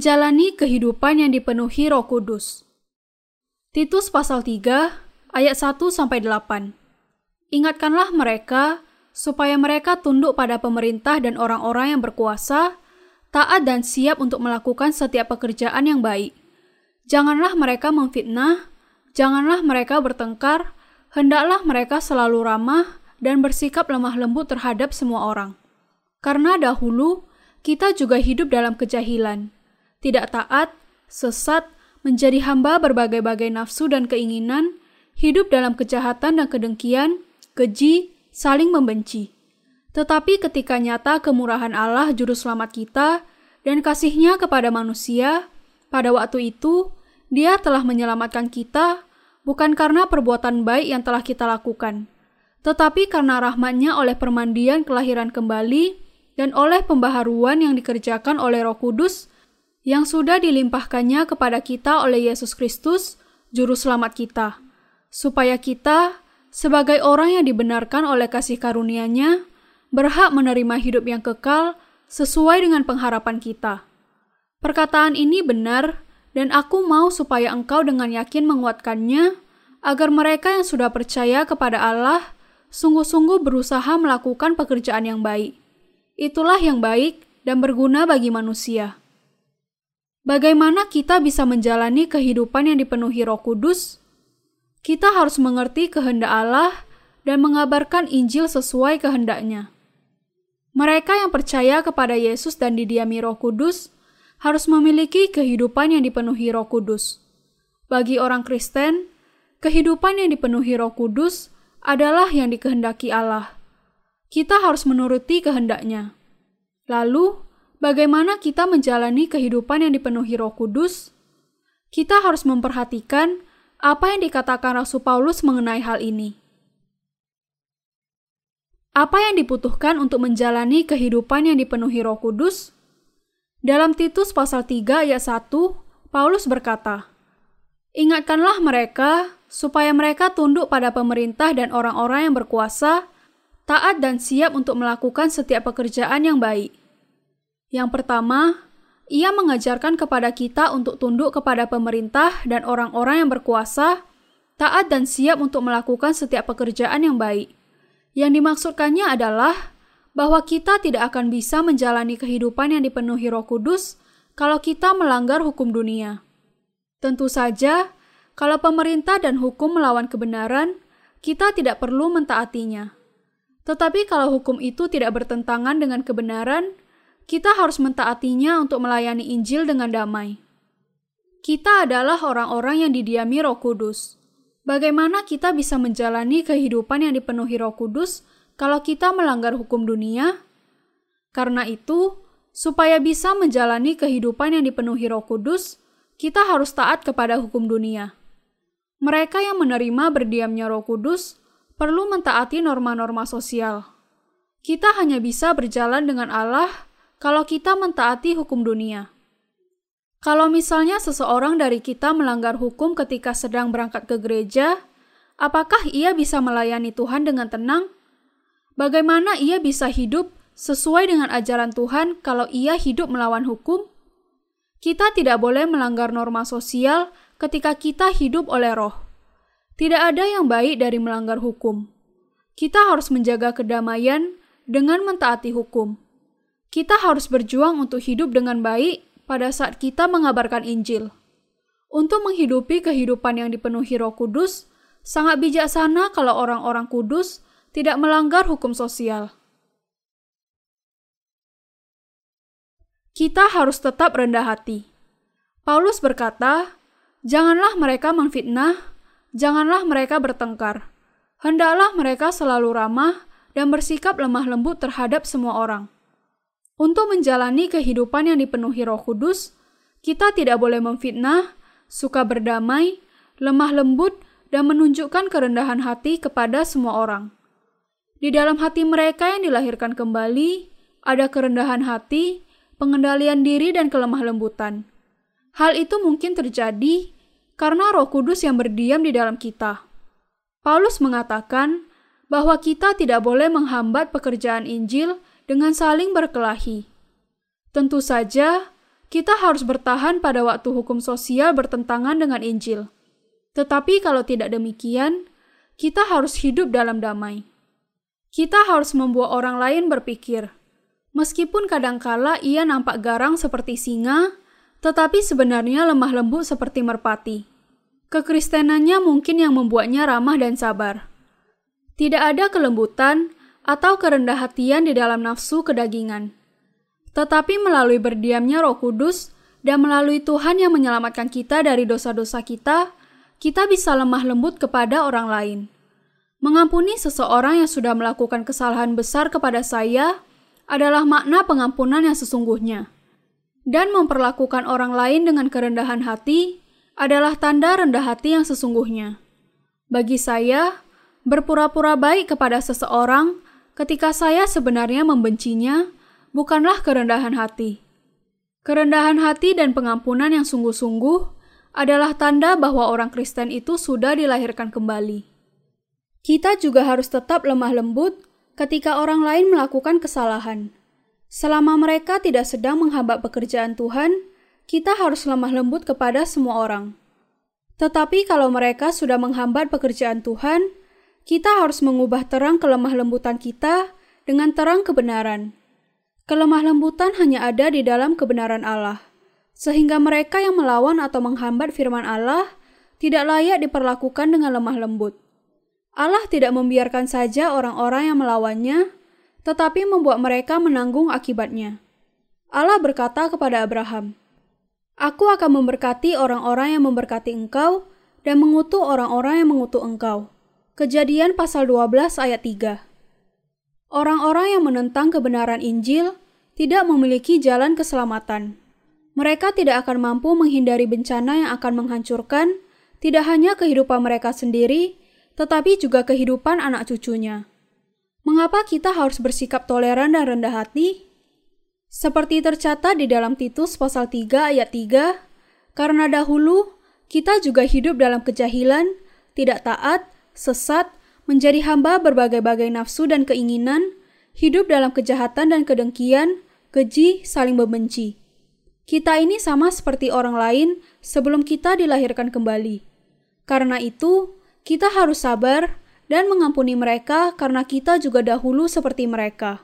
menjalani kehidupan yang dipenuhi Roh Kudus. Titus pasal 3 ayat 1 sampai 8. Ingatkanlah mereka supaya mereka tunduk pada pemerintah dan orang-orang yang berkuasa, taat dan siap untuk melakukan setiap pekerjaan yang baik. Janganlah mereka memfitnah, janganlah mereka bertengkar, hendaklah mereka selalu ramah dan bersikap lemah lembut terhadap semua orang. Karena dahulu kita juga hidup dalam kejahilan, tidak taat, sesat, menjadi hamba berbagai-bagai nafsu dan keinginan, hidup dalam kejahatan dan kedengkian, keji, saling membenci. Tetapi ketika nyata kemurahan Allah juru selamat kita dan kasihnya kepada manusia, pada waktu itu dia telah menyelamatkan kita bukan karena perbuatan baik yang telah kita lakukan, tetapi karena rahmatnya oleh permandian kelahiran kembali dan oleh pembaharuan yang dikerjakan oleh roh kudus yang sudah dilimpahkannya kepada kita oleh Yesus Kristus, Juru Selamat kita, supaya kita, sebagai orang yang dibenarkan oleh kasih karunia-Nya, berhak menerima hidup yang kekal sesuai dengan pengharapan kita. Perkataan ini benar, dan aku mau supaya engkau dengan yakin menguatkannya, agar mereka yang sudah percaya kepada Allah sungguh-sungguh berusaha melakukan pekerjaan yang baik. Itulah yang baik dan berguna bagi manusia. Bagaimana kita bisa menjalani kehidupan yang dipenuhi Roh Kudus? Kita harus mengerti kehendak Allah dan mengabarkan Injil sesuai kehendaknya. Mereka yang percaya kepada Yesus dan didiami Roh Kudus harus memiliki kehidupan yang dipenuhi Roh Kudus. Bagi orang Kristen, kehidupan yang dipenuhi Roh Kudus adalah yang dikehendaki Allah. Kita harus menuruti kehendaknya. Lalu, Bagaimana kita menjalani kehidupan yang dipenuhi Roh Kudus? Kita harus memperhatikan apa yang dikatakan Rasul Paulus mengenai hal ini. Apa yang dibutuhkan untuk menjalani kehidupan yang dipenuhi Roh Kudus? Dalam Titus pasal 3 ayat 1, Paulus berkata, Ingatkanlah mereka supaya mereka tunduk pada pemerintah dan orang-orang yang berkuasa, taat dan siap untuk melakukan setiap pekerjaan yang baik. Yang pertama, ia mengajarkan kepada kita untuk tunduk kepada pemerintah dan orang-orang yang berkuasa, taat dan siap untuk melakukan setiap pekerjaan yang baik. Yang dimaksudkannya adalah bahwa kita tidak akan bisa menjalani kehidupan yang dipenuhi Roh Kudus kalau kita melanggar hukum dunia. Tentu saja, kalau pemerintah dan hukum melawan kebenaran, kita tidak perlu mentaatinya. Tetapi kalau hukum itu tidak bertentangan dengan kebenaran, kita harus mentaatinya untuk melayani Injil dengan damai. Kita adalah orang-orang yang didiami Roh Kudus. Bagaimana kita bisa menjalani kehidupan yang dipenuhi Roh Kudus kalau kita melanggar hukum dunia? Karena itu, supaya bisa menjalani kehidupan yang dipenuhi Roh Kudus, kita harus taat kepada hukum dunia. Mereka yang menerima berdiamnya Roh Kudus perlu mentaati norma-norma sosial. Kita hanya bisa berjalan dengan Allah kalau kita mentaati hukum dunia. Kalau misalnya seseorang dari kita melanggar hukum ketika sedang berangkat ke gereja, apakah ia bisa melayani Tuhan dengan tenang? Bagaimana ia bisa hidup sesuai dengan ajaran Tuhan kalau ia hidup melawan hukum? Kita tidak boleh melanggar norma sosial ketika kita hidup oleh roh. Tidak ada yang baik dari melanggar hukum. Kita harus menjaga kedamaian dengan mentaati hukum. Kita harus berjuang untuk hidup dengan baik pada saat kita mengabarkan Injil. Untuk menghidupi kehidupan yang dipenuhi Roh Kudus, sangat bijaksana kalau orang-orang kudus tidak melanggar hukum sosial. Kita harus tetap rendah hati. Paulus berkata, "Janganlah mereka memfitnah, janganlah mereka bertengkar. Hendaklah mereka selalu ramah dan bersikap lemah lembut terhadap semua orang." Untuk menjalani kehidupan yang dipenuhi Roh Kudus, kita tidak boleh memfitnah, suka berdamai, lemah lembut, dan menunjukkan kerendahan hati kepada semua orang. Di dalam hati mereka yang dilahirkan kembali, ada kerendahan hati, pengendalian diri, dan kelemah lembutan. Hal itu mungkin terjadi karena Roh Kudus yang berdiam di dalam kita. Paulus mengatakan bahwa kita tidak boleh menghambat pekerjaan Injil dengan saling berkelahi. Tentu saja, kita harus bertahan pada waktu hukum sosial bertentangan dengan Injil. Tetapi kalau tidak demikian, kita harus hidup dalam damai. Kita harus membuat orang lain berpikir, meskipun kadangkala ia nampak garang seperti singa, tetapi sebenarnya lemah lembut seperti merpati. Kekristenannya mungkin yang membuatnya ramah dan sabar. Tidak ada kelembutan atau kerendah hatian di dalam nafsu kedagingan. Tetapi melalui berdiamnya Roh Kudus dan melalui Tuhan yang menyelamatkan kita dari dosa-dosa kita, kita bisa lemah lembut kepada orang lain. Mengampuni seseorang yang sudah melakukan kesalahan besar kepada saya adalah makna pengampunan yang sesungguhnya. Dan memperlakukan orang lain dengan kerendahan hati adalah tanda rendah hati yang sesungguhnya. Bagi saya, berpura-pura baik kepada seseorang ketika saya sebenarnya membencinya bukanlah kerendahan hati. Kerendahan hati dan pengampunan yang sungguh-sungguh adalah tanda bahwa orang Kristen itu sudah dilahirkan kembali. Kita juga harus tetap lemah lembut ketika orang lain melakukan kesalahan. Selama mereka tidak sedang menghambat pekerjaan Tuhan, kita harus lemah lembut kepada semua orang. Tetapi kalau mereka sudah menghambat pekerjaan Tuhan, kita harus mengubah terang kelemah lembutan kita dengan terang kebenaran. Kelemah lembutan hanya ada di dalam kebenaran Allah, sehingga mereka yang melawan atau menghambat firman Allah tidak layak diperlakukan dengan lemah lembut. Allah tidak membiarkan saja orang-orang yang melawannya, tetapi membuat mereka menanggung akibatnya. Allah berkata kepada Abraham, Aku akan memberkati orang-orang yang memberkati engkau dan mengutuk orang-orang yang mengutuk engkau. Kejadian pasal 12 ayat 3 Orang-orang yang menentang kebenaran Injil tidak memiliki jalan keselamatan. Mereka tidak akan mampu menghindari bencana yang akan menghancurkan tidak hanya kehidupan mereka sendiri, tetapi juga kehidupan anak cucunya. Mengapa kita harus bersikap toleran dan rendah hati? Seperti tercatat di dalam Titus pasal 3 ayat 3, karena dahulu kita juga hidup dalam kejahilan, tidak taat, sesat, menjadi hamba berbagai-bagai nafsu dan keinginan, hidup dalam kejahatan dan kedengkian, keji, saling membenci. Kita ini sama seperti orang lain sebelum kita dilahirkan kembali. Karena itu, kita harus sabar dan mengampuni mereka karena kita juga dahulu seperti mereka.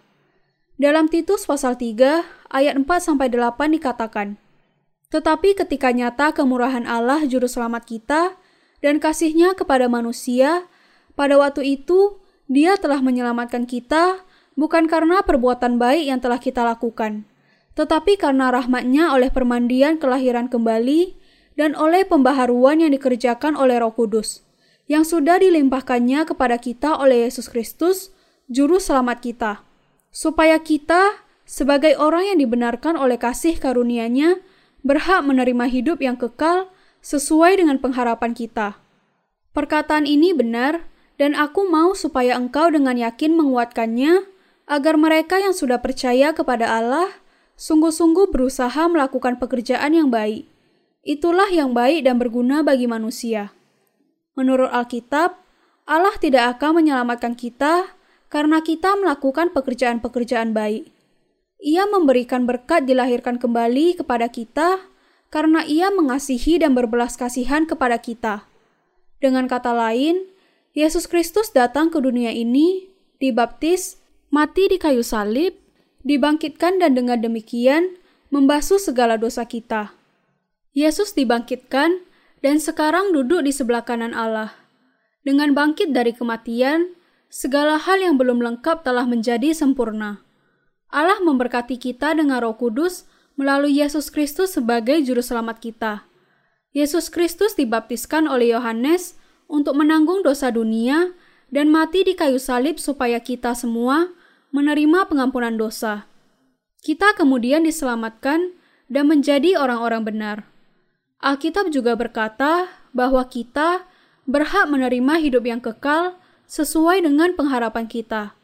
Dalam Titus pasal 3 ayat 4 sampai 8 dikatakan, "Tetapi ketika nyata kemurahan Allah juru selamat kita dan kasihnya kepada manusia, pada waktu itu, Dia telah menyelamatkan kita bukan karena perbuatan baik yang telah kita lakukan, tetapi karena rahmatnya oleh permandian kelahiran kembali dan oleh pembaharuan yang dikerjakan oleh roh kudus, yang sudah dilimpahkannya kepada kita oleh Yesus Kristus, Juru Selamat kita, supaya kita, sebagai orang yang dibenarkan oleh kasih karunia-Nya, berhak menerima hidup yang kekal sesuai dengan pengharapan kita. Perkataan ini benar, dan aku mau supaya engkau dengan yakin menguatkannya, agar mereka yang sudah percaya kepada Allah sungguh-sungguh berusaha melakukan pekerjaan yang baik. Itulah yang baik dan berguna bagi manusia. Menurut Alkitab, Allah tidak akan menyelamatkan kita karena kita melakukan pekerjaan-pekerjaan baik. Ia memberikan berkat dilahirkan kembali kepada kita karena Ia mengasihi dan berbelas kasihan kepada kita. Dengan kata lain, Yesus Kristus datang ke dunia ini, dibaptis, mati di kayu salib, dibangkitkan dan dengan demikian membasuh segala dosa kita. Yesus dibangkitkan dan sekarang duduk di sebelah kanan Allah. Dengan bangkit dari kematian, segala hal yang belum lengkap telah menjadi sempurna. Allah memberkati kita dengan Roh Kudus melalui Yesus Kristus sebagai juru selamat kita. Yesus Kristus dibaptiskan oleh Yohanes untuk menanggung dosa dunia dan mati di kayu salib supaya kita semua menerima pengampunan dosa. Kita kemudian diselamatkan dan menjadi orang-orang benar. Alkitab juga berkata bahwa kita berhak menerima hidup yang kekal sesuai dengan pengharapan kita.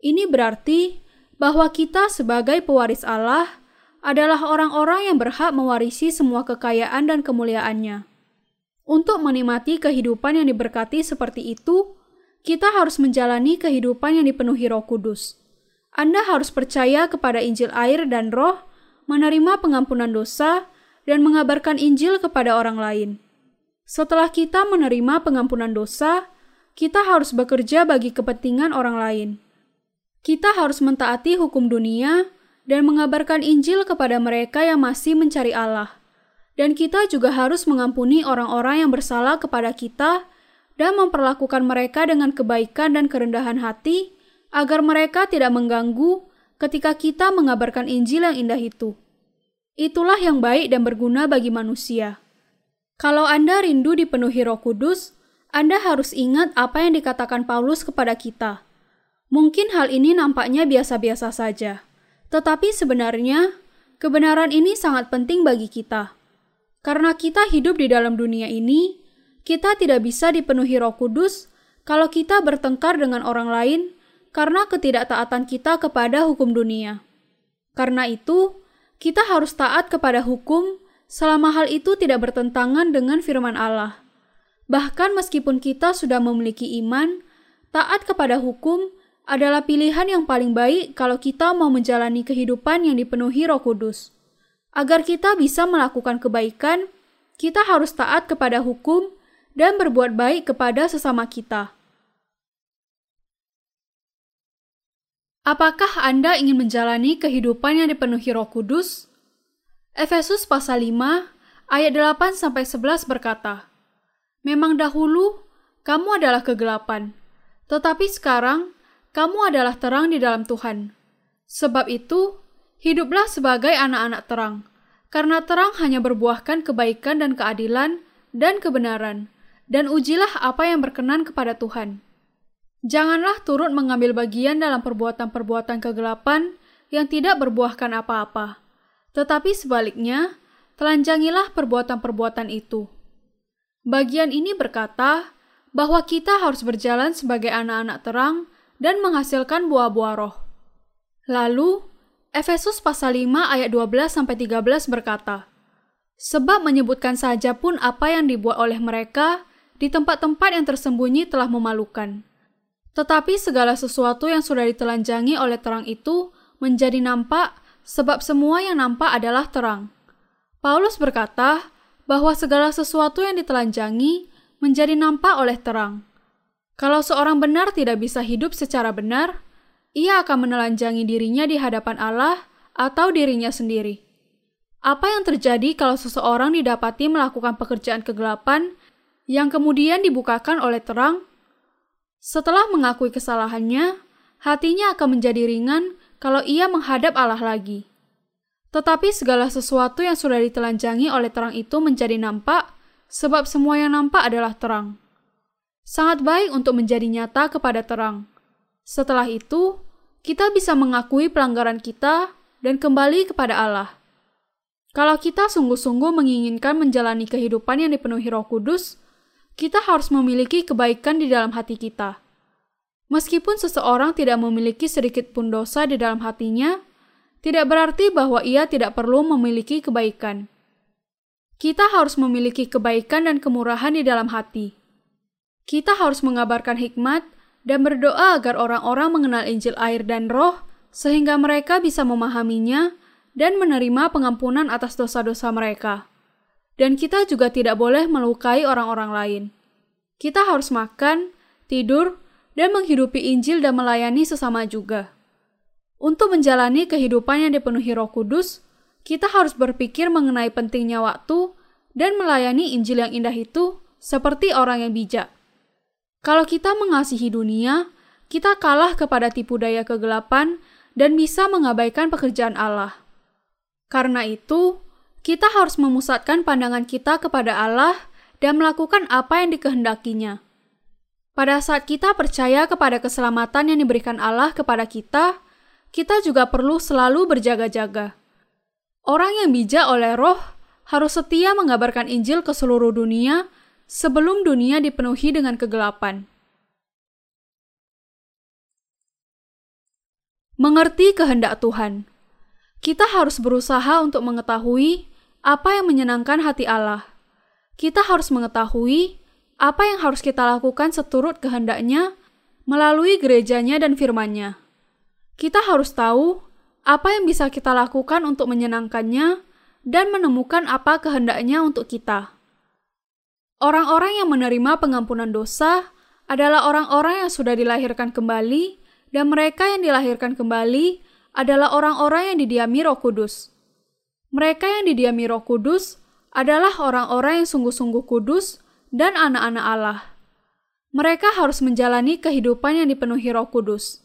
Ini berarti bahwa kita sebagai pewaris Allah adalah orang-orang yang berhak mewarisi semua kekayaan dan kemuliaannya. Untuk menikmati kehidupan yang diberkati seperti itu, kita harus menjalani kehidupan yang dipenuhi Roh Kudus. Anda harus percaya kepada Injil air dan Roh menerima pengampunan dosa, dan mengabarkan Injil kepada orang lain. Setelah kita menerima pengampunan dosa, kita harus bekerja bagi kepentingan orang lain. Kita harus mentaati hukum dunia dan mengabarkan Injil kepada mereka yang masih mencari Allah. Dan kita juga harus mengampuni orang-orang yang bersalah kepada kita dan memperlakukan mereka dengan kebaikan dan kerendahan hati agar mereka tidak mengganggu ketika kita mengabarkan Injil yang indah itu. Itulah yang baik dan berguna bagi manusia. Kalau Anda rindu dipenuhi Roh Kudus, Anda harus ingat apa yang dikatakan Paulus kepada kita. Mungkin hal ini nampaknya biasa-biasa saja, tetapi sebenarnya kebenaran ini sangat penting bagi kita. Karena kita hidup di dalam dunia ini, kita tidak bisa dipenuhi Roh Kudus kalau kita bertengkar dengan orang lain karena ketidaktaatan kita kepada hukum dunia. Karena itu, kita harus taat kepada hukum selama hal itu tidak bertentangan dengan firman Allah. Bahkan meskipun kita sudah memiliki iman, taat kepada hukum adalah pilihan yang paling baik kalau kita mau menjalani kehidupan yang dipenuhi Roh Kudus. Agar kita bisa melakukan kebaikan, kita harus taat kepada hukum dan berbuat baik kepada sesama kita. Apakah Anda ingin menjalani kehidupan yang dipenuhi Roh Kudus? Efesus pasal 5 ayat 8 sampai 11 berkata, Memang dahulu kamu adalah kegelapan, tetapi sekarang kamu adalah terang di dalam Tuhan. Sebab itu, hiduplah sebagai anak-anak terang, karena terang hanya berbuahkan kebaikan dan keadilan dan kebenaran, dan ujilah apa yang berkenan kepada Tuhan. Janganlah turut mengambil bagian dalam perbuatan-perbuatan kegelapan yang tidak berbuahkan apa-apa. Tetapi sebaliknya, telanjangilah perbuatan-perbuatan itu. Bagian ini berkata bahwa kita harus berjalan sebagai anak-anak terang dan menghasilkan buah-buah roh. Lalu, Efesus pasal 5 ayat 12 sampai 13 berkata, Sebab menyebutkan saja pun apa yang dibuat oleh mereka di tempat-tempat yang tersembunyi telah memalukan tetapi segala sesuatu yang sudah ditelanjangi oleh terang itu menjadi nampak, sebab semua yang nampak adalah terang. Paulus berkata bahwa segala sesuatu yang ditelanjangi menjadi nampak oleh terang. Kalau seorang benar tidak bisa hidup secara benar, ia akan menelanjangi dirinya di hadapan Allah atau dirinya sendiri. Apa yang terjadi kalau seseorang didapati melakukan pekerjaan kegelapan yang kemudian dibukakan oleh terang setelah mengakui kesalahannya, hatinya akan menjadi ringan kalau ia menghadap Allah lagi. Tetapi segala sesuatu yang sudah ditelanjangi oleh terang itu menjadi nampak, sebab semua yang nampak adalah terang. Sangat baik untuk menjadi nyata kepada terang. Setelah itu, kita bisa mengakui pelanggaran kita dan kembali kepada Allah. Kalau kita sungguh-sungguh menginginkan menjalani kehidupan yang dipenuhi Roh Kudus, kita harus memiliki kebaikan di dalam hati kita. Meskipun seseorang tidak memiliki sedikit pun dosa di dalam hatinya, tidak berarti bahwa ia tidak perlu memiliki kebaikan. Kita harus memiliki kebaikan dan kemurahan di dalam hati. Kita harus mengabarkan hikmat dan berdoa agar orang-orang mengenal Injil air dan roh, sehingga mereka bisa memahaminya dan menerima pengampunan atas dosa-dosa mereka dan kita juga tidak boleh melukai orang-orang lain. Kita harus makan, tidur, dan menghidupi Injil dan melayani sesama juga. Untuk menjalani kehidupan yang dipenuhi Roh Kudus, kita harus berpikir mengenai pentingnya waktu dan melayani Injil yang indah itu seperti orang yang bijak. Kalau kita mengasihi dunia, kita kalah kepada tipu daya kegelapan dan bisa mengabaikan pekerjaan Allah. Karena itu, kita harus memusatkan pandangan kita kepada Allah dan melakukan apa yang dikehendakinya. Pada saat kita percaya kepada keselamatan yang diberikan Allah kepada kita, kita juga perlu selalu berjaga-jaga. Orang yang bijak oleh roh harus setia mengabarkan Injil ke seluruh dunia sebelum dunia dipenuhi dengan kegelapan. Mengerti kehendak Tuhan, kita harus berusaha untuk mengetahui apa yang menyenangkan hati Allah. Kita harus mengetahui apa yang harus kita lakukan seturut kehendaknya melalui gerejanya dan firmannya. Kita harus tahu apa yang bisa kita lakukan untuk menyenangkannya, dan menemukan apa kehendaknya untuk kita. Orang-orang yang menerima pengampunan dosa adalah orang-orang yang sudah dilahirkan kembali, dan mereka yang dilahirkan kembali adalah orang-orang yang didiami Roh Kudus. Mereka yang didiami Roh Kudus adalah orang-orang yang sungguh-sungguh kudus dan anak-anak Allah. Mereka harus menjalani kehidupan yang dipenuhi Roh Kudus.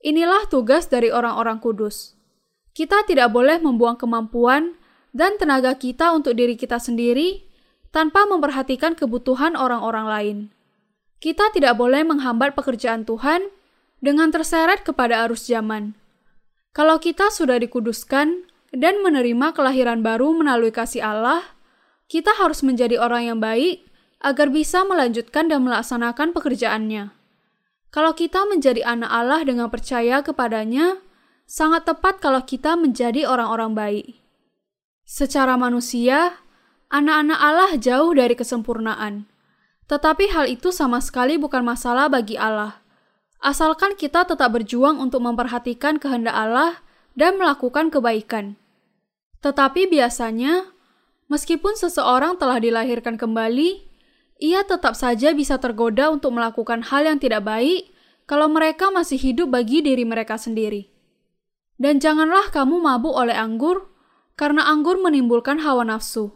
Inilah tugas dari orang-orang kudus. Kita tidak boleh membuang kemampuan dan tenaga kita untuk diri kita sendiri tanpa memperhatikan kebutuhan orang-orang lain. Kita tidak boleh menghambat pekerjaan Tuhan dengan terseret kepada arus zaman. Kalau kita sudah dikuduskan dan menerima kelahiran baru melalui kasih Allah, kita harus menjadi orang yang baik agar bisa melanjutkan dan melaksanakan pekerjaannya. Kalau kita menjadi anak Allah dengan percaya kepadanya, sangat tepat kalau kita menjadi orang-orang baik. Secara manusia, anak-anak Allah jauh dari kesempurnaan. Tetapi hal itu sama sekali bukan masalah bagi Allah asalkan kita tetap berjuang untuk memperhatikan kehendak Allah dan melakukan kebaikan. Tetapi biasanya, meskipun seseorang telah dilahirkan kembali, ia tetap saja bisa tergoda untuk melakukan hal yang tidak baik kalau mereka masih hidup bagi diri mereka sendiri. Dan janganlah kamu mabuk oleh anggur, karena anggur menimbulkan hawa nafsu.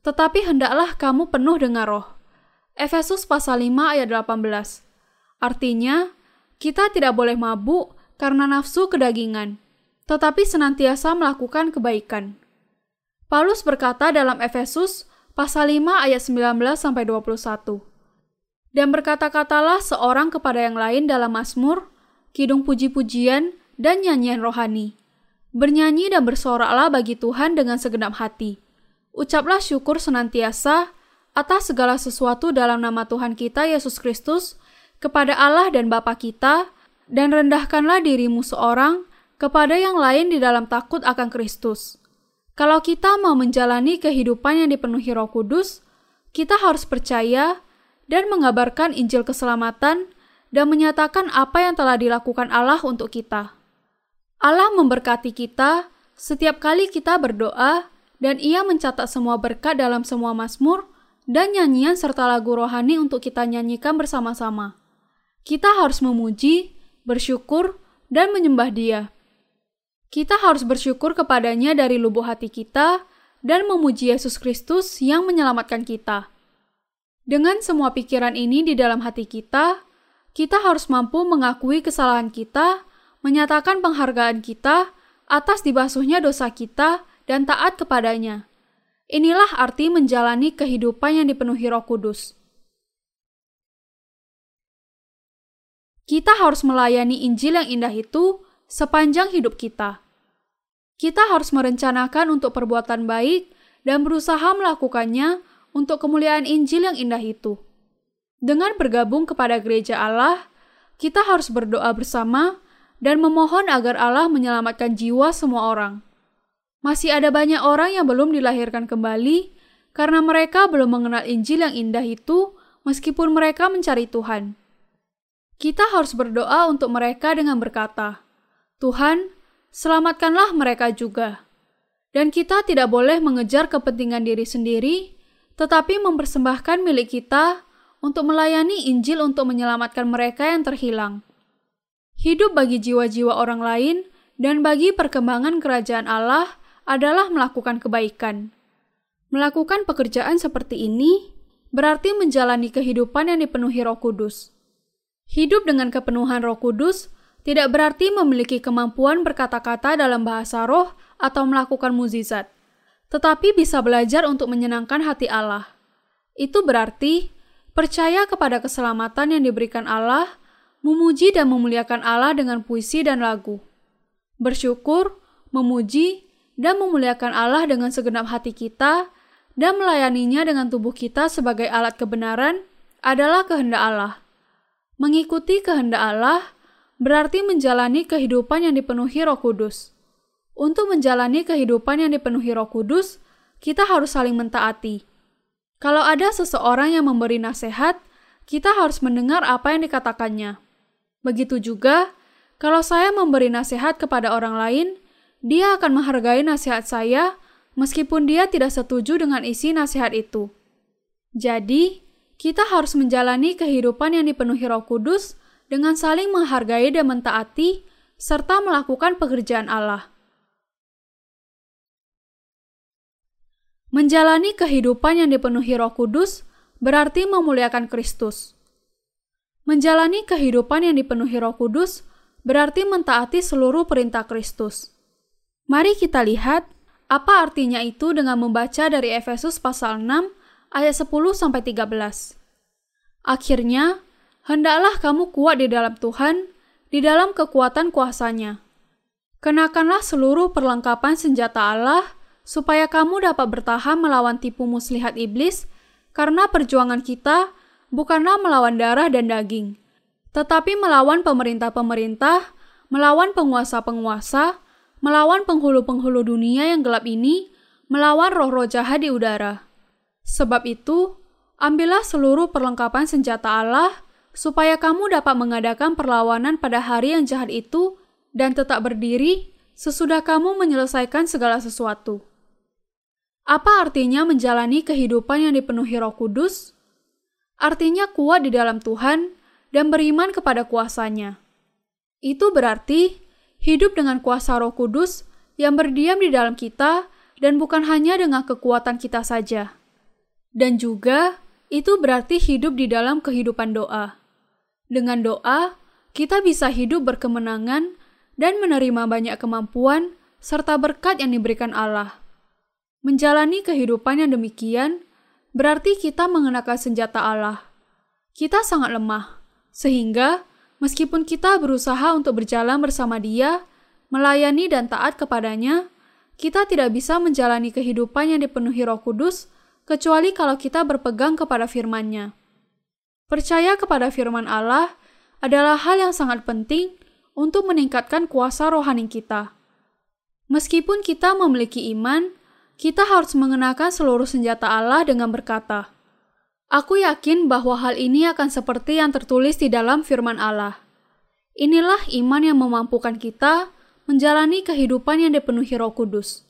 Tetapi hendaklah kamu penuh dengan roh. Efesus pasal 5 ayat 18. Artinya, kita tidak boleh mabuk karena nafsu kedagingan, tetapi senantiasa melakukan kebaikan. Paulus berkata dalam Efesus pasal 5 ayat 19 sampai 21. Dan berkata-katalah seorang kepada yang lain dalam Mazmur, kidung puji-pujian dan nyanyian rohani. Bernyanyi dan bersoraklah bagi Tuhan dengan segenap hati. Ucaplah syukur senantiasa atas segala sesuatu dalam nama Tuhan kita Yesus Kristus kepada Allah dan Bapa kita, dan rendahkanlah dirimu seorang kepada yang lain di dalam takut akan Kristus. Kalau kita mau menjalani kehidupan yang dipenuhi Roh Kudus, kita harus percaya dan mengabarkan Injil keselamatan dan menyatakan apa yang telah dilakukan Allah untuk kita. Allah memberkati kita setiap kali kita berdoa dan ia mencatat semua berkat dalam semua mazmur dan nyanyian serta lagu rohani untuk kita nyanyikan bersama-sama kita harus memuji, bersyukur, dan menyembah Dia. Kita harus bersyukur kepadanya dari lubuk hati kita dan memuji Yesus Kristus yang menyelamatkan kita. Dengan semua pikiran ini di dalam hati kita, kita harus mampu mengakui kesalahan kita, menyatakan penghargaan kita atas dibasuhnya dosa kita, dan taat kepadanya. Inilah arti menjalani kehidupan yang dipenuhi Roh Kudus. kita harus melayani Injil yang indah itu sepanjang hidup kita. Kita harus merencanakan untuk perbuatan baik dan berusaha melakukannya untuk kemuliaan Injil yang indah itu. Dengan bergabung kepada gereja Allah, kita harus berdoa bersama dan memohon agar Allah menyelamatkan jiwa semua orang. Masih ada banyak orang yang belum dilahirkan kembali karena mereka belum mengenal Injil yang indah itu, meskipun mereka mencari Tuhan. Kita harus berdoa untuk mereka dengan berkata, "Tuhan, selamatkanlah mereka juga." Dan kita tidak boleh mengejar kepentingan diri sendiri, tetapi mempersembahkan milik kita untuk melayani Injil untuk menyelamatkan mereka yang terhilang. Hidup bagi jiwa-jiwa orang lain dan bagi perkembangan kerajaan Allah adalah melakukan kebaikan. Melakukan pekerjaan seperti ini berarti menjalani kehidupan yang dipenuhi Roh Kudus. Hidup dengan kepenuhan Roh Kudus tidak berarti memiliki kemampuan berkata-kata dalam bahasa roh atau melakukan mukjizat, tetapi bisa belajar untuk menyenangkan hati Allah. Itu berarti percaya kepada keselamatan yang diberikan Allah, memuji dan memuliakan Allah dengan puisi dan lagu. Bersyukur, memuji, dan memuliakan Allah dengan segenap hati kita, dan melayaninya dengan tubuh kita sebagai alat kebenaran adalah kehendak Allah. Mengikuti kehendak Allah berarti menjalani kehidupan yang dipenuhi Roh Kudus. Untuk menjalani kehidupan yang dipenuhi Roh Kudus, kita harus saling mentaati. Kalau ada seseorang yang memberi nasihat, kita harus mendengar apa yang dikatakannya. Begitu juga, kalau saya memberi nasihat kepada orang lain, dia akan menghargai nasihat saya meskipun dia tidak setuju dengan isi nasihat itu. Jadi, kita harus menjalani kehidupan yang dipenuhi Roh Kudus dengan saling menghargai dan mentaati serta melakukan pekerjaan Allah. Menjalani kehidupan yang dipenuhi Roh Kudus berarti memuliakan Kristus. Menjalani kehidupan yang dipenuhi Roh Kudus berarti mentaati seluruh perintah Kristus. Mari kita lihat apa artinya itu dengan membaca dari Efesus pasal 6 ayat 10 sampai 13. Akhirnya, hendaklah kamu kuat di dalam Tuhan, di dalam kekuatan kuasanya. Kenakanlah seluruh perlengkapan senjata Allah, supaya kamu dapat bertahan melawan tipu muslihat iblis, karena perjuangan kita bukanlah melawan darah dan daging, tetapi melawan pemerintah-pemerintah, melawan penguasa-penguasa, melawan penghulu-penghulu dunia yang gelap ini, melawan roh-roh jahat di udara. Sebab itu, ambillah seluruh perlengkapan senjata Allah, supaya kamu dapat mengadakan perlawanan pada hari yang jahat itu dan tetap berdiri sesudah kamu menyelesaikan segala sesuatu. Apa artinya menjalani kehidupan yang dipenuhi Roh Kudus? Artinya kuat di dalam Tuhan dan beriman kepada kuasanya. Itu berarti hidup dengan kuasa Roh Kudus yang berdiam di dalam kita dan bukan hanya dengan kekuatan kita saja. Dan juga, itu berarti hidup di dalam kehidupan doa. Dengan doa, kita bisa hidup berkemenangan dan menerima banyak kemampuan serta berkat yang diberikan Allah. Menjalani kehidupan yang demikian berarti kita mengenakan senjata Allah. Kita sangat lemah, sehingga meskipun kita berusaha untuk berjalan bersama Dia, melayani dan taat kepadanya, kita tidak bisa menjalani kehidupan yang dipenuhi Roh Kudus kecuali kalau kita berpegang kepada firman-Nya. Percaya kepada firman Allah adalah hal yang sangat penting untuk meningkatkan kuasa rohani kita. Meskipun kita memiliki iman, kita harus mengenakan seluruh senjata Allah dengan berkata, Aku yakin bahwa hal ini akan seperti yang tertulis di dalam firman Allah. Inilah iman yang memampukan kita menjalani kehidupan yang dipenuhi roh kudus.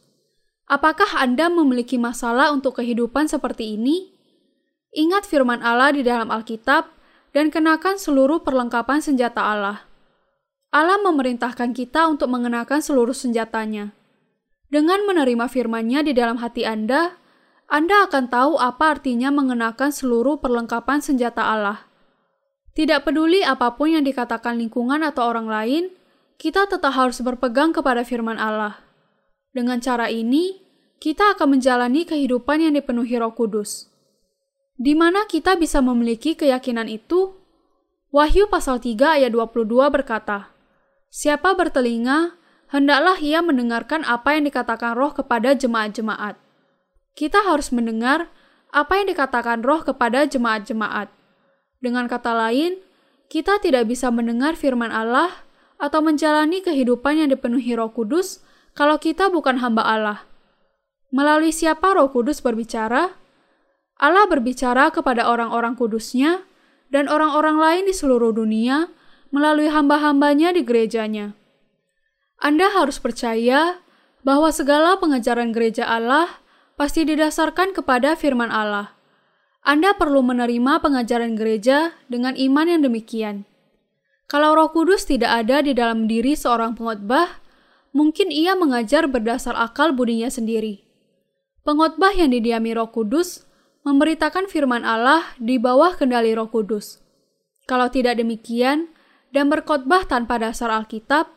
Apakah Anda memiliki masalah untuk kehidupan seperti ini? Ingat firman Allah di dalam Alkitab dan kenakan seluruh perlengkapan senjata Allah. Allah memerintahkan kita untuk mengenakan seluruh senjatanya. Dengan menerima firman-Nya di dalam hati Anda, Anda akan tahu apa artinya mengenakan seluruh perlengkapan senjata Allah. Tidak peduli apa pun yang dikatakan lingkungan atau orang lain, kita tetap harus berpegang kepada firman Allah. Dengan cara ini, kita akan menjalani kehidupan yang dipenuhi Roh Kudus. Di mana kita bisa memiliki keyakinan itu? Wahyu pasal 3 ayat 22 berkata, Siapa bertelinga, hendaklah ia mendengarkan apa yang dikatakan roh kepada jemaat-jemaat. Kita harus mendengar apa yang dikatakan roh kepada jemaat-jemaat. Dengan kata lain, kita tidak bisa mendengar firman Allah atau menjalani kehidupan yang dipenuhi roh kudus kalau kita bukan hamba Allah. Melalui siapa roh kudus berbicara? Allah berbicara kepada orang-orang kudusnya dan orang-orang lain di seluruh dunia melalui hamba-hambanya di gerejanya. Anda harus percaya bahwa segala pengajaran gereja Allah pasti didasarkan kepada firman Allah. Anda perlu menerima pengajaran gereja dengan iman yang demikian. Kalau Roh Kudus tidak ada di dalam diri seorang pengotbah, mungkin ia mengajar berdasar akal budinya sendiri. Pengotbah yang didiami Roh Kudus memberitakan firman Allah di bawah kendali Roh Kudus. Kalau tidak demikian dan berkhotbah tanpa dasar Alkitab,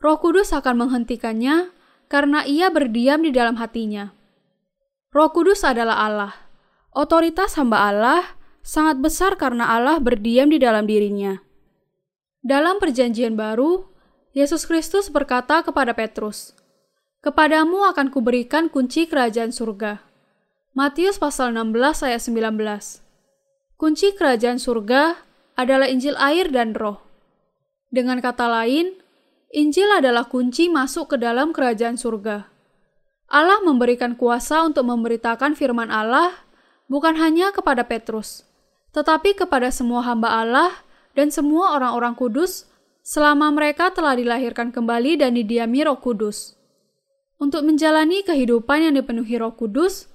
Roh Kudus akan menghentikannya karena ia berdiam di dalam hatinya. Roh Kudus adalah Allah. Otoritas hamba Allah sangat besar karena Allah berdiam di dalam dirinya. Dalam Perjanjian Baru, Yesus Kristus berkata kepada Petrus, "Kepadamu akan kuberikan kunci kerajaan surga." Matius pasal 16 ayat 19. Kunci kerajaan surga adalah Injil air dan Roh. Dengan kata lain, Injil adalah kunci masuk ke dalam kerajaan surga. Allah memberikan kuasa untuk memberitakan firman Allah bukan hanya kepada Petrus, tetapi kepada semua hamba Allah dan semua orang-orang kudus selama mereka telah dilahirkan kembali dan didiami Roh Kudus. Untuk menjalani kehidupan yang dipenuhi Roh Kudus,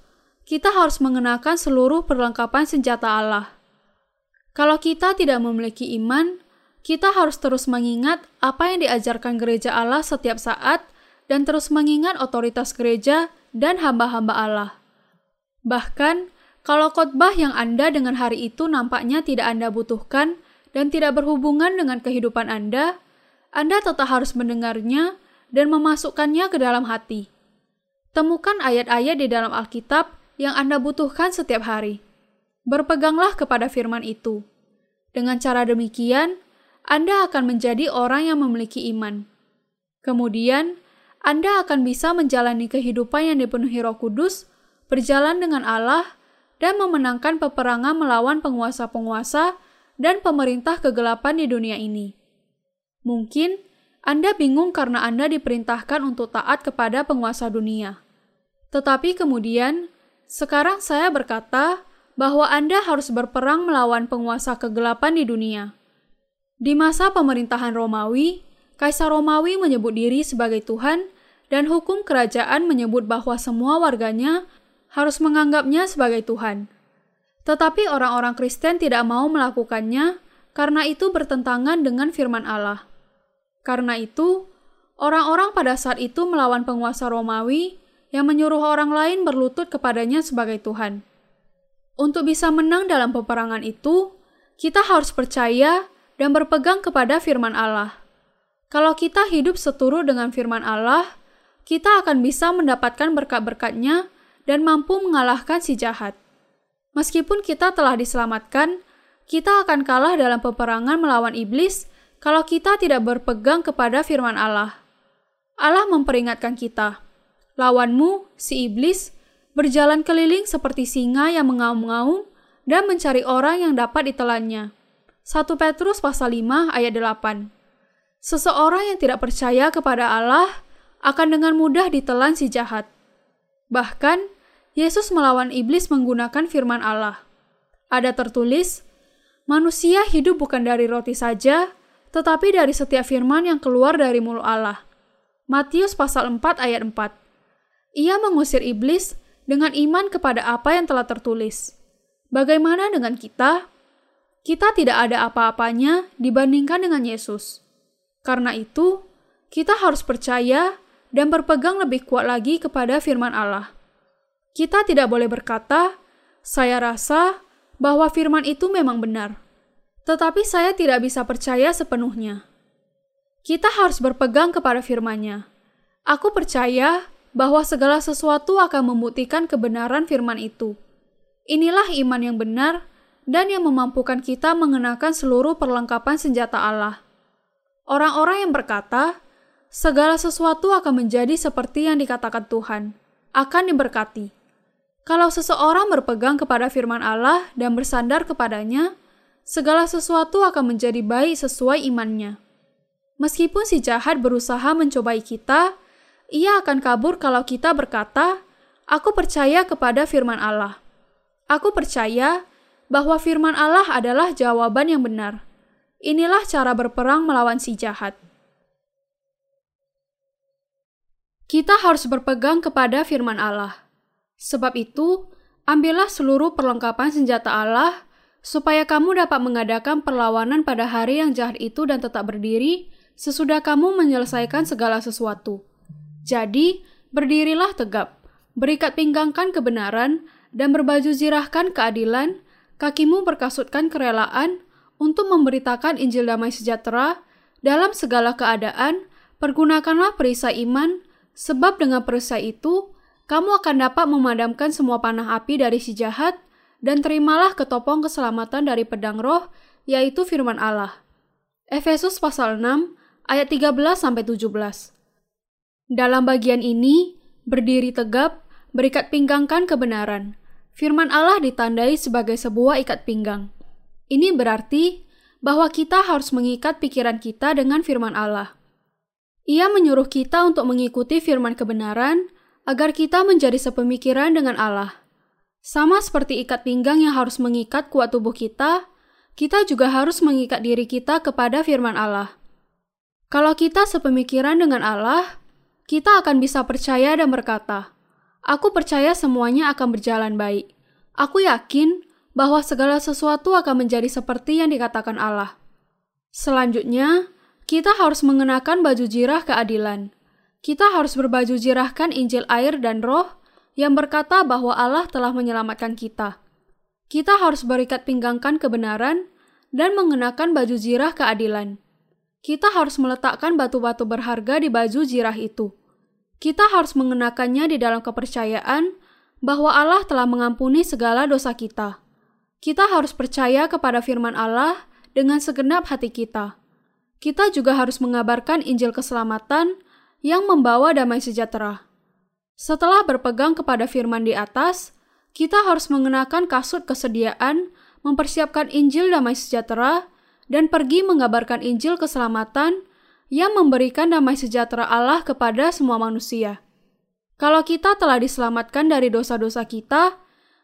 kita harus mengenakan seluruh perlengkapan senjata Allah. Kalau kita tidak memiliki iman, kita harus terus mengingat apa yang diajarkan gereja Allah setiap saat dan terus mengingat otoritas gereja dan hamba-hamba Allah. Bahkan, kalau khotbah yang Anda dengan hari itu nampaknya tidak Anda butuhkan dan tidak berhubungan dengan kehidupan Anda, Anda tetap harus mendengarnya dan memasukkannya ke dalam hati. Temukan ayat-ayat di dalam Alkitab yang Anda butuhkan setiap hari. Berpeganglah kepada firman itu. Dengan cara demikian, anda akan menjadi orang yang memiliki iman. Kemudian, Anda akan bisa menjalani kehidupan yang dipenuhi Roh Kudus, berjalan dengan Allah, dan memenangkan peperangan melawan penguasa-penguasa dan pemerintah kegelapan di dunia ini. Mungkin Anda bingung karena Anda diperintahkan untuk taat kepada penguasa dunia. Tetapi kemudian, sekarang saya berkata bahwa Anda harus berperang melawan penguasa kegelapan di dunia. Di masa pemerintahan Romawi, Kaisar Romawi menyebut diri sebagai Tuhan dan hukum kerajaan menyebut bahwa semua warganya harus menganggapnya sebagai Tuhan. Tetapi orang-orang Kristen tidak mau melakukannya karena itu bertentangan dengan firman Allah. Karena itu, orang-orang pada saat itu melawan penguasa Romawi yang menyuruh orang lain berlutut kepadanya sebagai Tuhan. Untuk bisa menang dalam peperangan itu, kita harus percaya dan berpegang kepada firman Allah. Kalau kita hidup seturut dengan firman Allah, kita akan bisa mendapatkan berkat-berkatnya dan mampu mengalahkan si jahat. Meskipun kita telah diselamatkan, kita akan kalah dalam peperangan melawan iblis kalau kita tidak berpegang kepada firman Allah. Allah memperingatkan kita, lawanmu, si iblis, berjalan keliling seperti singa yang mengaum-ngaum dan mencari orang yang dapat ditelannya. 1 Petrus pasal 5 ayat 8. Seseorang yang tidak percaya kepada Allah akan dengan mudah ditelan si jahat. Bahkan, Yesus melawan iblis menggunakan firman Allah. Ada tertulis, manusia hidup bukan dari roti saja, tetapi dari setiap firman yang keluar dari mulut Allah. Matius pasal 4 ayat 4. Ia mengusir iblis dengan iman kepada apa yang telah tertulis. Bagaimana dengan kita? kita tidak ada apa-apanya dibandingkan dengan Yesus. Karena itu, kita harus percaya dan berpegang lebih kuat lagi kepada firman Allah. Kita tidak boleh berkata, "Saya rasa bahwa firman itu memang benar." Tetapi saya tidak bisa percaya sepenuhnya. Kita harus berpegang kepada firman-Nya. Aku percaya bahwa segala sesuatu akan membuktikan kebenaran firman itu. Inilah iman yang benar dan yang memampukan kita mengenakan seluruh perlengkapan senjata Allah. Orang-orang yang berkata, segala sesuatu akan menjadi seperti yang dikatakan Tuhan, akan diberkati. Kalau seseorang berpegang kepada firman Allah dan bersandar kepadanya, segala sesuatu akan menjadi baik sesuai imannya. Meskipun si jahat berusaha mencobai kita, ia akan kabur kalau kita berkata, "Aku percaya kepada firman Allah." Aku percaya bahwa firman Allah adalah jawaban yang benar. Inilah cara berperang melawan si jahat. Kita harus berpegang kepada firman Allah. Sebab itu, ambillah seluruh perlengkapan senjata Allah supaya kamu dapat mengadakan perlawanan pada hari yang jahat itu dan tetap berdiri sesudah kamu menyelesaikan segala sesuatu. Jadi, berdirilah tegap, berikat pinggangkan kebenaran, dan berbaju zirahkan keadilan, kakimu berkasutkan kerelaan untuk memberitakan Injil damai sejahtera dalam segala keadaan, pergunakanlah perisai iman, sebab dengan perisai itu, kamu akan dapat memadamkan semua panah api dari si jahat, dan terimalah ketopong keselamatan dari pedang roh, yaitu firman Allah. Efesus pasal 6 ayat 13-17 Dalam bagian ini, berdiri tegap, berikat pinggangkan kebenaran, Firman Allah ditandai sebagai sebuah ikat pinggang. Ini berarti bahwa kita harus mengikat pikiran kita dengan firman Allah. Ia menyuruh kita untuk mengikuti firman kebenaran agar kita menjadi sepemikiran dengan Allah. Sama seperti ikat pinggang yang harus mengikat kuat tubuh kita, kita juga harus mengikat diri kita kepada firman Allah. Kalau kita sepemikiran dengan Allah, kita akan bisa percaya dan berkata, "Aku percaya semuanya akan berjalan baik. Aku yakin bahwa segala sesuatu akan menjadi seperti yang dikatakan Allah." Selanjutnya, kita harus mengenakan baju jirah keadilan. Kita harus berbaju jirahkan Injil air dan roh yang berkata bahwa Allah telah menyelamatkan kita. Kita harus berikat pinggangkan kebenaran dan mengenakan baju jirah keadilan. Kita harus meletakkan batu-batu berharga di baju jirah itu. Kita harus mengenakannya di dalam kepercayaan bahwa Allah telah mengampuni segala dosa kita. Kita harus percaya kepada firman Allah dengan segenap hati kita kita juga harus mengabarkan Injil keselamatan yang membawa damai sejahtera. Setelah berpegang kepada firman di atas, kita harus mengenakan kasut kesediaan, mempersiapkan Injil damai sejahtera, dan pergi mengabarkan Injil keselamatan yang memberikan damai sejahtera Allah kepada semua manusia. Kalau kita telah diselamatkan dari dosa-dosa kita,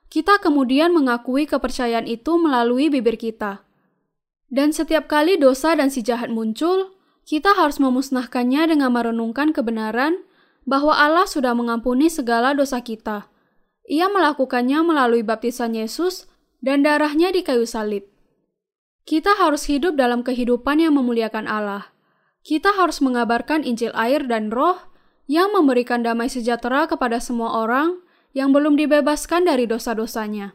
kita kemudian mengakui kepercayaan itu melalui bibir kita. Dan setiap kali dosa dan si jahat muncul, kita harus memusnahkannya dengan merenungkan kebenaran bahwa Allah sudah mengampuni segala dosa kita. Ia melakukannya melalui baptisan Yesus dan darahnya di kayu salib. Kita harus hidup dalam kehidupan yang memuliakan Allah. Kita harus mengabarkan Injil air dan roh yang memberikan damai sejahtera kepada semua orang yang belum dibebaskan dari dosa-dosanya.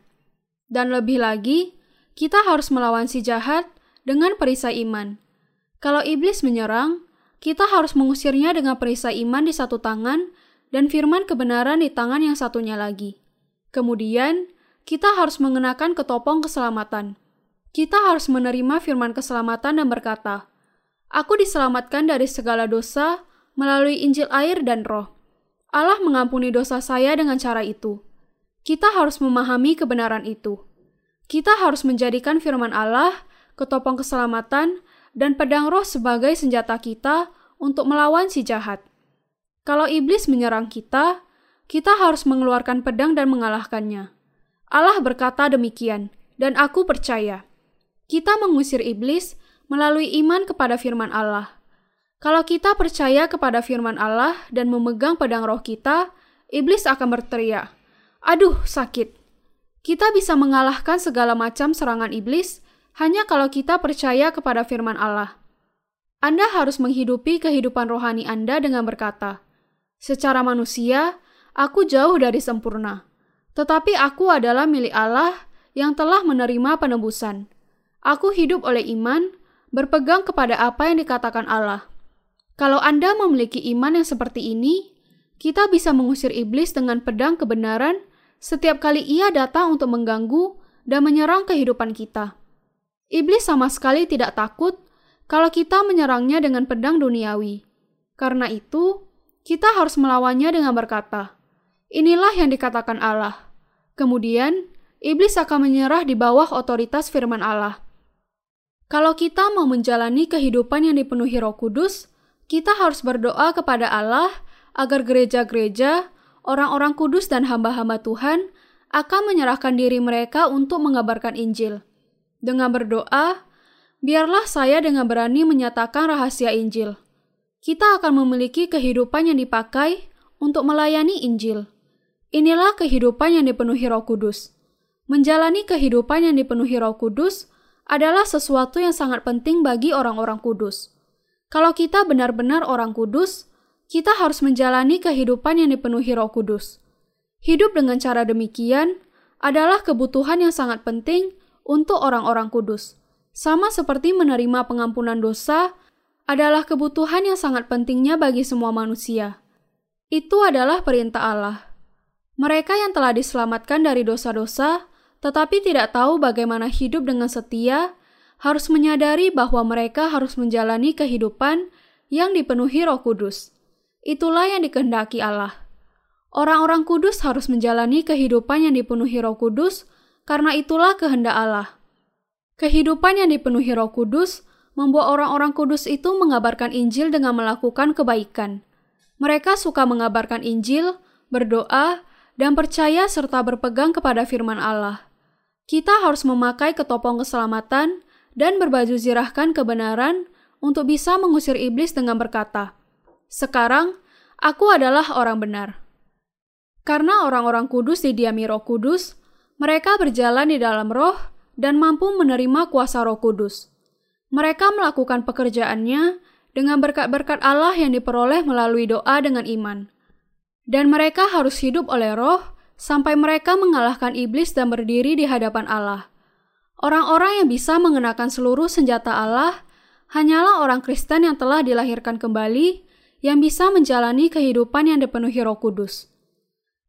Dan lebih lagi, kita harus melawan si jahat dengan perisai iman. Kalau iblis menyerang, kita harus mengusirnya dengan perisai iman di satu tangan dan firman kebenaran di tangan yang satunya lagi. Kemudian, kita harus mengenakan ketopong keselamatan. Kita harus menerima firman keselamatan dan berkata, Aku diselamatkan dari segala dosa melalui Injil air dan roh. Allah mengampuni dosa saya dengan cara itu. Kita harus memahami kebenaran itu. Kita harus menjadikan firman Allah ketopong keselamatan, dan pedang roh sebagai senjata kita untuk melawan si jahat. Kalau iblis menyerang kita, kita harus mengeluarkan pedang dan mengalahkannya. Allah berkata demikian, dan aku percaya. Kita mengusir iblis melalui iman kepada firman Allah. Kalau kita percaya kepada firman Allah dan memegang pedang roh kita, iblis akan berteriak, "Aduh, sakit!" Kita bisa mengalahkan segala macam serangan iblis hanya kalau kita percaya kepada firman Allah. Anda harus menghidupi kehidupan rohani Anda dengan berkata, "Secara manusia, aku jauh dari sempurna, tetapi aku adalah milik Allah yang telah menerima penebusan. Aku hidup oleh iman, berpegang kepada apa yang dikatakan Allah." Kalau Anda memiliki iman yang seperti ini, kita bisa mengusir iblis dengan pedang kebenaran setiap kali ia datang untuk mengganggu dan menyerang kehidupan kita. Iblis sama sekali tidak takut kalau kita menyerangnya dengan pedang duniawi. Karena itu, kita harus melawannya dengan berkata, "Inilah yang dikatakan Allah." Kemudian, iblis akan menyerah di bawah otoritas firman Allah. Kalau kita mau menjalani kehidupan yang dipenuhi Roh Kudus, kita harus berdoa kepada Allah agar gereja-gereja, orang-orang kudus, dan hamba-hamba Tuhan akan menyerahkan diri mereka untuk mengabarkan Injil. Dengan berdoa, biarlah saya dengan berani menyatakan rahasia Injil. Kita akan memiliki kehidupan yang dipakai untuk melayani Injil. Inilah kehidupan yang dipenuhi Roh Kudus. Menjalani kehidupan yang dipenuhi Roh Kudus adalah sesuatu yang sangat penting bagi orang-orang kudus. Kalau kita benar-benar orang kudus, kita harus menjalani kehidupan yang dipenuhi Roh Kudus. Hidup dengan cara demikian adalah kebutuhan yang sangat penting untuk orang-orang kudus. Sama seperti menerima pengampunan dosa adalah kebutuhan yang sangat pentingnya bagi semua manusia. Itu adalah perintah Allah. Mereka yang telah diselamatkan dari dosa-dosa, tetapi tidak tahu bagaimana hidup dengan setia, harus menyadari bahwa mereka harus menjalani kehidupan yang dipenuhi Roh Kudus. Itulah yang dikehendaki Allah. Orang-orang kudus harus menjalani kehidupan yang dipenuhi Roh Kudus karena itulah kehendak Allah. Kehidupan yang dipenuhi Roh Kudus membuat orang-orang kudus itu mengabarkan Injil dengan melakukan kebaikan. Mereka suka mengabarkan Injil, berdoa, dan percaya serta berpegang kepada firman Allah. Kita harus memakai ketopong keselamatan dan berbaju zirahkan kebenaran untuk bisa mengusir iblis dengan berkata, Sekarang, Aku adalah orang benar. Karena orang-orang kudus didiami roh kudus, mereka berjalan di dalam roh dan mampu menerima kuasa roh kudus. Mereka melakukan pekerjaannya dengan berkat-berkat Allah yang diperoleh melalui doa dengan iman. Dan mereka harus hidup oleh roh sampai mereka mengalahkan iblis dan berdiri di hadapan Allah. Orang-orang yang bisa mengenakan seluruh senjata Allah hanyalah orang Kristen yang telah dilahirkan kembali yang bisa menjalani kehidupan yang dipenuhi Roh Kudus.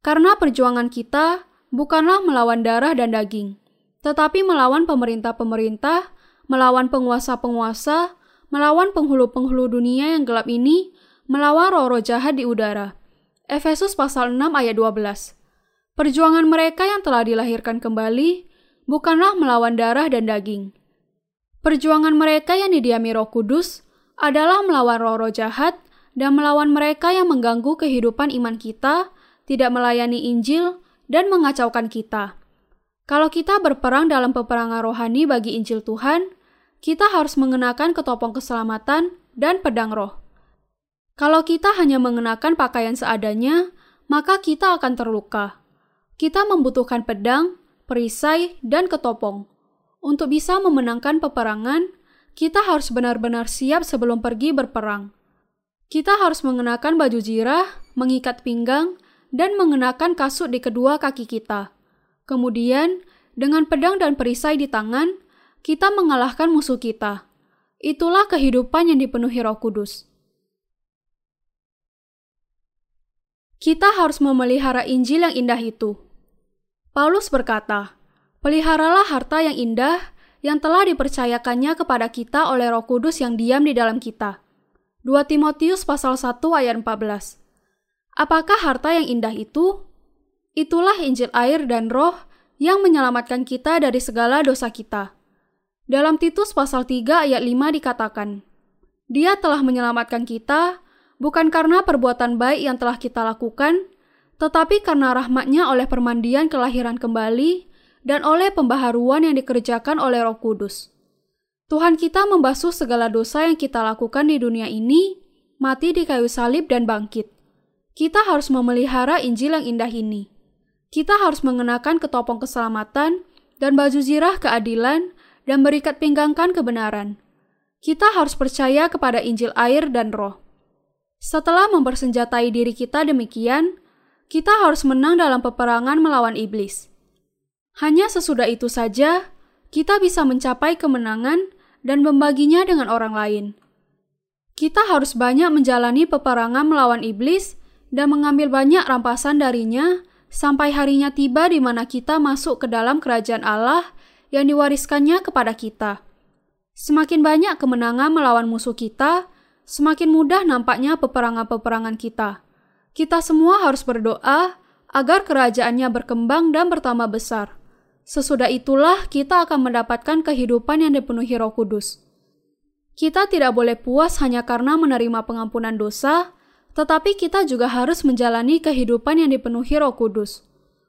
Karena perjuangan kita bukanlah melawan darah dan daging, tetapi melawan pemerintah-pemerintah, melawan penguasa-penguasa, melawan penghulu-penghulu dunia yang gelap ini, melawan roh-roh jahat di udara. Efesus pasal 6 ayat 12. Perjuangan mereka yang telah dilahirkan kembali bukanlah melawan darah dan daging. Perjuangan mereka yang didiami Roh Kudus adalah melawan roh-roh jahat dan melawan mereka yang mengganggu kehidupan iman kita tidak melayani Injil, dan mengacaukan kita. Kalau kita berperang dalam peperangan rohani bagi Injil Tuhan, kita harus mengenakan ketopong keselamatan dan pedang roh. Kalau kita hanya mengenakan pakaian seadanya, maka kita akan terluka. Kita membutuhkan pedang, perisai, dan ketopong. Untuk bisa memenangkan peperangan, kita harus benar-benar siap sebelum pergi berperang. Kita harus mengenakan baju zirah, mengikat pinggang, dan mengenakan kasut di kedua kaki kita. Kemudian, dengan pedang dan perisai di tangan, kita mengalahkan musuh kita. Itulah kehidupan yang dipenuhi Roh Kudus. Kita harus memelihara Injil yang indah itu. Paulus berkata, "Peliharalah harta yang indah yang telah dipercayakannya kepada kita oleh Roh Kudus yang diam di dalam kita." 2 Timotius pasal 1 ayat 14. Apakah harta yang indah itu? Itulah Injil air dan roh yang menyelamatkan kita dari segala dosa kita. Dalam Titus pasal 3 ayat 5 dikatakan, Dia telah menyelamatkan kita bukan karena perbuatan baik yang telah kita lakukan, tetapi karena rahmatnya oleh permandian kelahiran kembali dan oleh pembaharuan yang dikerjakan oleh roh kudus. Tuhan kita membasuh segala dosa yang kita lakukan di dunia ini, mati di kayu salib dan bangkit. Kita harus memelihara Injil yang indah ini. Kita harus mengenakan ketopong keselamatan dan baju zirah keadilan dan berikat pinggangkan kebenaran. Kita harus percaya kepada Injil air dan roh. Setelah mempersenjatai diri kita demikian, kita harus menang dalam peperangan melawan iblis. Hanya sesudah itu saja, kita bisa mencapai kemenangan dan membaginya dengan orang lain. Kita harus banyak menjalani peperangan melawan iblis dan mengambil banyak rampasan darinya sampai harinya tiba di mana kita masuk ke dalam kerajaan Allah yang diwariskannya kepada kita. Semakin banyak kemenangan melawan musuh kita, semakin mudah nampaknya peperangan-peperangan kita. Kita semua harus berdoa agar kerajaannya berkembang dan bertambah besar. Sesudah itulah kita akan mendapatkan kehidupan yang dipenuhi roh kudus. Kita tidak boleh puas hanya karena menerima pengampunan dosa, tetapi kita juga harus menjalani kehidupan yang dipenuhi Roh Kudus.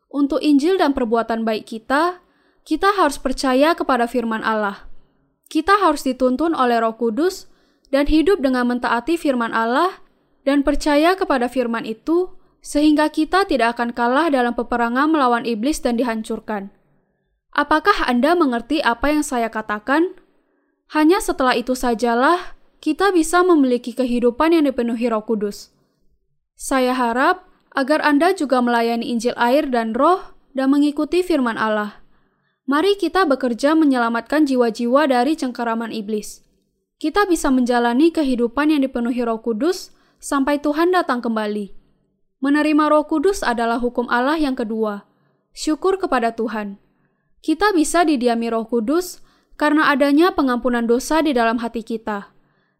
Untuk Injil dan perbuatan baik kita, kita harus percaya kepada firman Allah. Kita harus dituntun oleh Roh Kudus dan hidup dengan mentaati firman Allah dan percaya kepada firman itu sehingga kita tidak akan kalah dalam peperangan melawan iblis dan dihancurkan. Apakah Anda mengerti apa yang saya katakan? Hanya setelah itu sajalah kita bisa memiliki kehidupan yang dipenuhi Roh Kudus. Saya harap agar Anda juga melayani Injil air dan roh dan mengikuti firman Allah. Mari kita bekerja menyelamatkan jiwa-jiwa dari cengkeraman iblis. Kita bisa menjalani kehidupan yang dipenuhi roh kudus sampai Tuhan datang kembali. Menerima roh kudus adalah hukum Allah yang kedua. Syukur kepada Tuhan. Kita bisa didiami roh kudus karena adanya pengampunan dosa di dalam hati kita.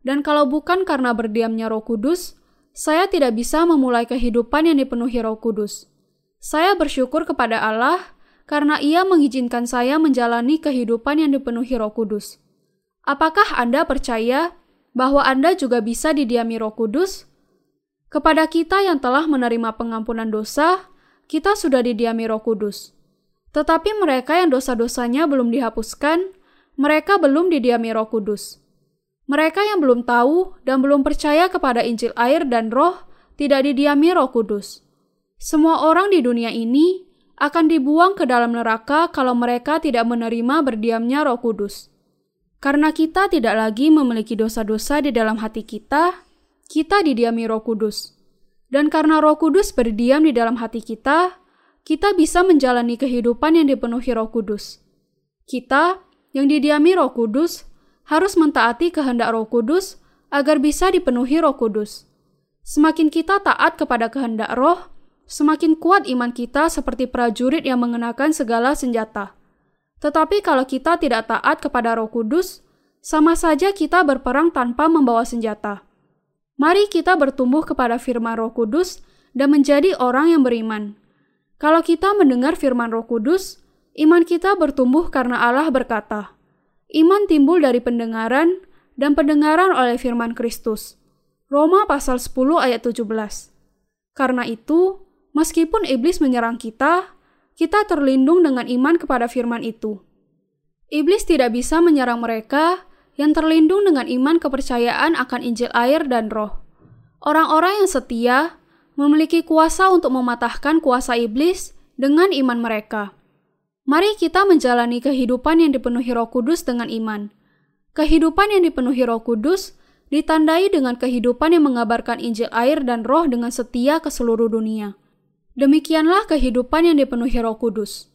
Dan kalau bukan karena berdiamnya roh kudus, saya tidak bisa memulai kehidupan yang dipenuhi Roh Kudus. Saya bersyukur kepada Allah karena Ia mengizinkan saya menjalani kehidupan yang dipenuhi Roh Kudus. Apakah Anda percaya bahwa Anda juga bisa didiami Roh Kudus? Kepada kita yang telah menerima pengampunan dosa, kita sudah didiami Roh Kudus. Tetapi mereka yang dosa-dosanya belum dihapuskan, mereka belum didiami Roh Kudus. Mereka yang belum tahu dan belum percaya kepada Injil air dan roh tidak didiami Roh Kudus. Semua orang di dunia ini akan dibuang ke dalam neraka kalau mereka tidak menerima berdiamnya Roh Kudus. Karena kita tidak lagi memiliki dosa-dosa di dalam hati kita, kita didiami Roh Kudus. Dan karena Roh Kudus berdiam di dalam hati kita, kita bisa menjalani kehidupan yang dipenuhi Roh Kudus. Kita yang didiami Roh Kudus harus mentaati kehendak Roh Kudus agar bisa dipenuhi Roh Kudus. Semakin kita taat kepada kehendak Roh, semakin kuat iman kita seperti prajurit yang mengenakan segala senjata. Tetapi kalau kita tidak taat kepada Roh Kudus, sama saja kita berperang tanpa membawa senjata. Mari kita bertumbuh kepada firman Roh Kudus dan menjadi orang yang beriman. Kalau kita mendengar firman Roh Kudus, iman kita bertumbuh karena Allah berkata, "Iman timbul dari pendengaran, dan pendengaran oleh firman Kristus." Roma pasal 10 ayat 17. Karena itu, Meskipun iblis menyerang kita, kita terlindung dengan iman kepada firman itu. Iblis tidak bisa menyerang mereka yang terlindung dengan iman kepercayaan akan Injil air dan roh. Orang-orang yang setia memiliki kuasa untuk mematahkan kuasa iblis dengan iman mereka. Mari kita menjalani kehidupan yang dipenuhi roh kudus dengan iman. Kehidupan yang dipenuhi roh kudus ditandai dengan kehidupan yang mengabarkan Injil air dan roh dengan setia ke seluruh dunia. Demikianlah kehidupan yang dipenuhi Roh Kudus.